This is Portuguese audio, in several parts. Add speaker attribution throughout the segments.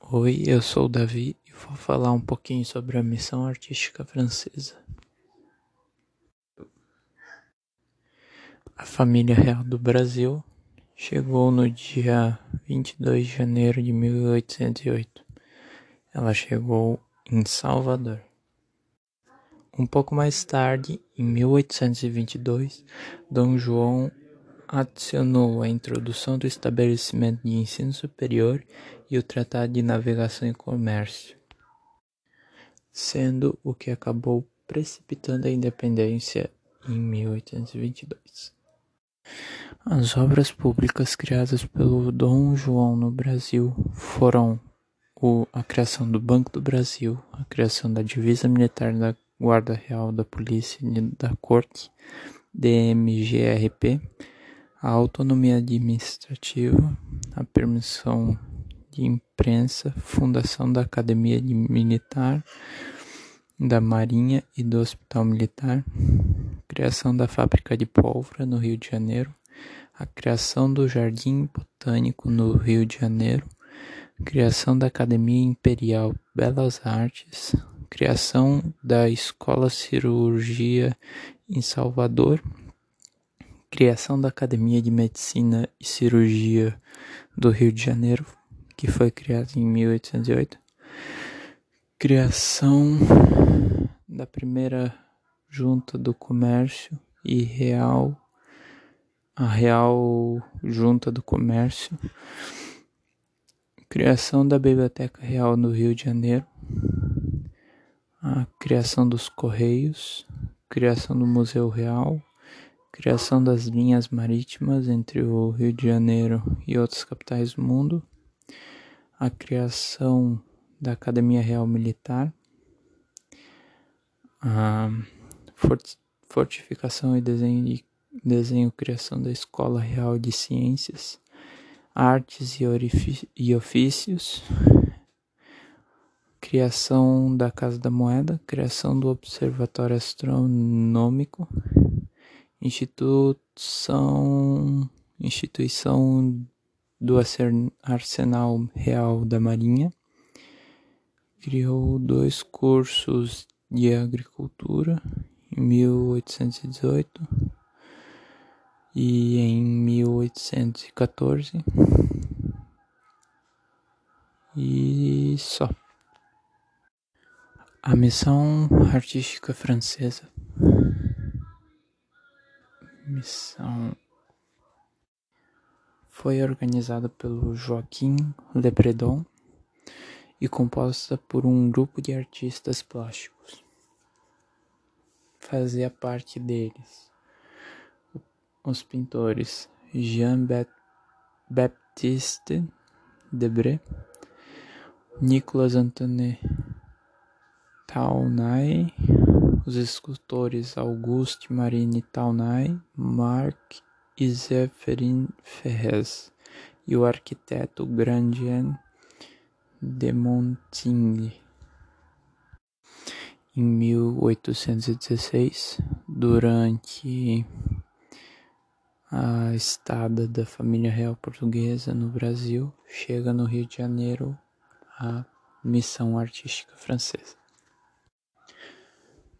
Speaker 1: Oi, eu sou o Davi e vou falar um pouquinho sobre a missão artística francesa. A família real do Brasil chegou no dia 22 de janeiro de 1808. Ela chegou em Salvador. Um pouco mais tarde, em 1822, Dom João adicionou a introdução do estabelecimento de ensino superior e o Tratado de Navegação e Comércio, sendo o que acabou precipitando a independência em 1822. As obras públicas criadas pelo Dom João no Brasil foram o, a criação do Banco do Brasil, a criação da Divisa Militar da Guarda Real da Polícia da Corte, DMGRP, a autonomia administrativa, a permissão de imprensa, fundação da Academia Militar, da Marinha e do Hospital Militar, criação da fábrica de pólvora no Rio de Janeiro, a criação do Jardim Botânico no Rio de Janeiro, criação da Academia Imperial Belas Artes, criação da Escola Cirurgia em Salvador criação da Academia de Medicina e Cirurgia do Rio de Janeiro, que foi criada em 1808, criação da primeira Junta do Comércio e Real, a Real Junta do Comércio, criação da Biblioteca Real no Rio de Janeiro, a criação dos Correios, criação do Museu Real, criação das linhas marítimas entre o Rio de Janeiro e outras capitais do mundo, a criação da Academia Real Militar, a fortificação e desenho de desenho criação da Escola Real de Ciências, Artes e, e Ofícios, criação da Casa da Moeda, criação do Observatório Astronômico, instituição, instituição do Arsenal Real da Marinha, criou dois cursos de agricultura em 1818 e em 1814 e só. A missão artística francesa missão foi organizada pelo Joaquim Lepredon e composta por um grupo de artistas plásticos. Fazia parte deles os pintores Jean-Baptiste Debré, Nicolas Antoine Taunay, os escultores Auguste Marine Taunay, Marc e Zéphirin Ferrez e o arquiteto Grandjean de Montigny. Em 1816, durante a estada da família real portuguesa no Brasil, chega no Rio de Janeiro a missão artística francesa.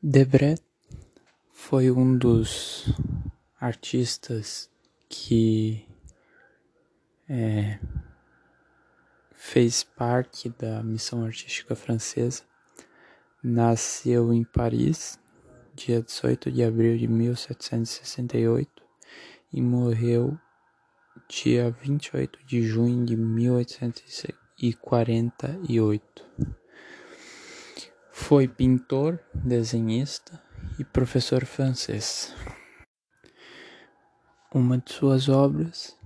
Speaker 1: Debret foi um dos artistas que é, fez parte da missão artística francesa. Nasceu em Paris, dia 18 de abril de 1768, e morreu dia 28 de junho de 1848. Foi pintor, desenhista e professor francês. Uma de suas obras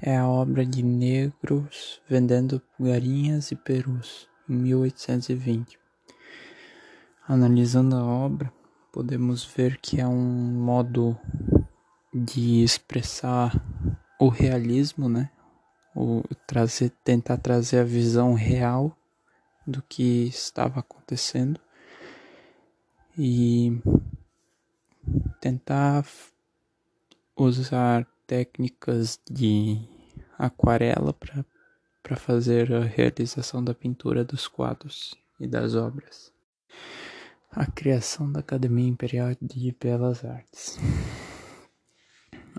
Speaker 1: é a obra de negros vendendo galinhas e perus, em 1820. Analisando a obra, podemos ver que é um modo de expressar o realismo, né? O trazer, tentar trazer a visão real do que estava acontecendo e tentar usar técnicas de aquarela para fazer a realização da pintura dos quadros e das obras. A criação da Academia Imperial de Belas Artes.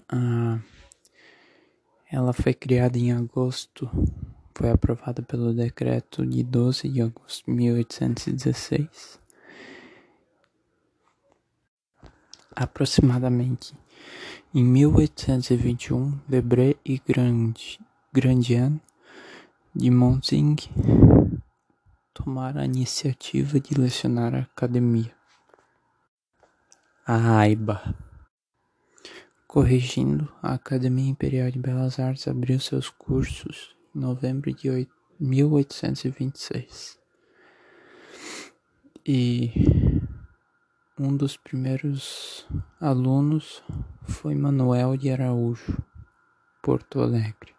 Speaker 1: Ah, ela foi criada em agosto, foi aprovada pelo decreto de 12 de agosto de 1816. Aproximadamente em 1821, Debré e Grandian de Montsing tomaram a iniciativa de lecionar a academia. A AIBA. Corrigindo, a Academia Imperial de Belas Artes abriu seus cursos novembro de 1826. E um dos primeiros alunos foi Manuel de Araújo, Porto Alegre.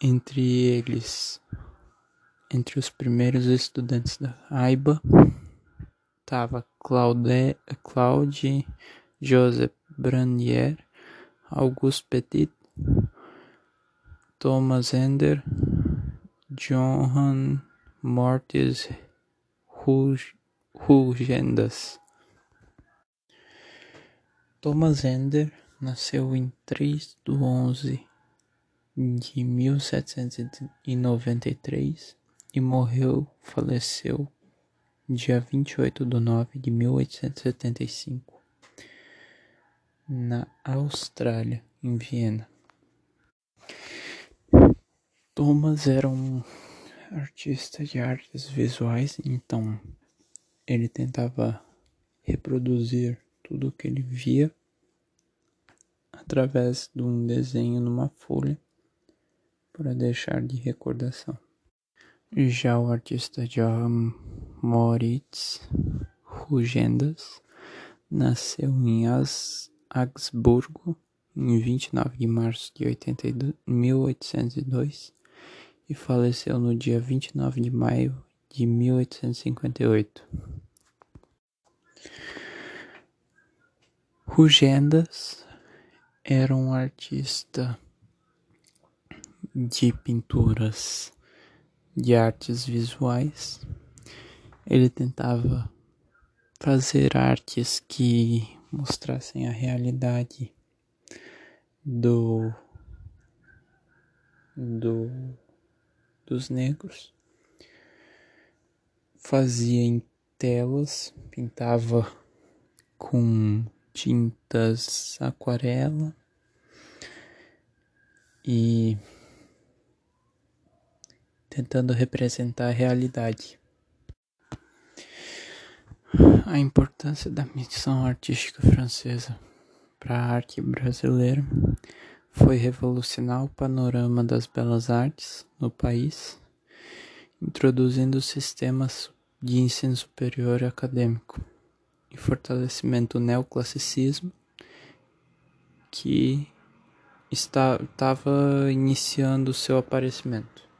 Speaker 1: Entre eles, entre os primeiros estudantes da AIBA, estava Claude, Claude Joseph Brandier, Auguste Petit, Thomas Ender, Johann Mortis Rugendas. Thomas Ender nasceu em 3 de 11 de 1793 e morreu, faleceu dia 28 de 9 de 1875 na Austrália, em Viena. Thomas era um artista de artes visuais, então ele tentava reproduzir tudo o que ele via através de um desenho numa folha para deixar de recordação. Já o artista Johann Moritz Rugendas nasceu em Augsburgo em 29 de março de 82, 1802 e faleceu no dia 29 de maio de 1858. Rugendas era um artista de pinturas de artes visuais. Ele tentava fazer artes que mostrassem a realidade do, do dos negros. Fazia em telas, pintava com tintas aquarela e tentando representar a realidade. A importância da missão artística francesa para a arte brasileira foi revolucionar o panorama das belas artes no país, introduzindo sistemas de ensino superior acadêmico e fortalecimento do neoclassicismo que estava iniciando seu aparecimento.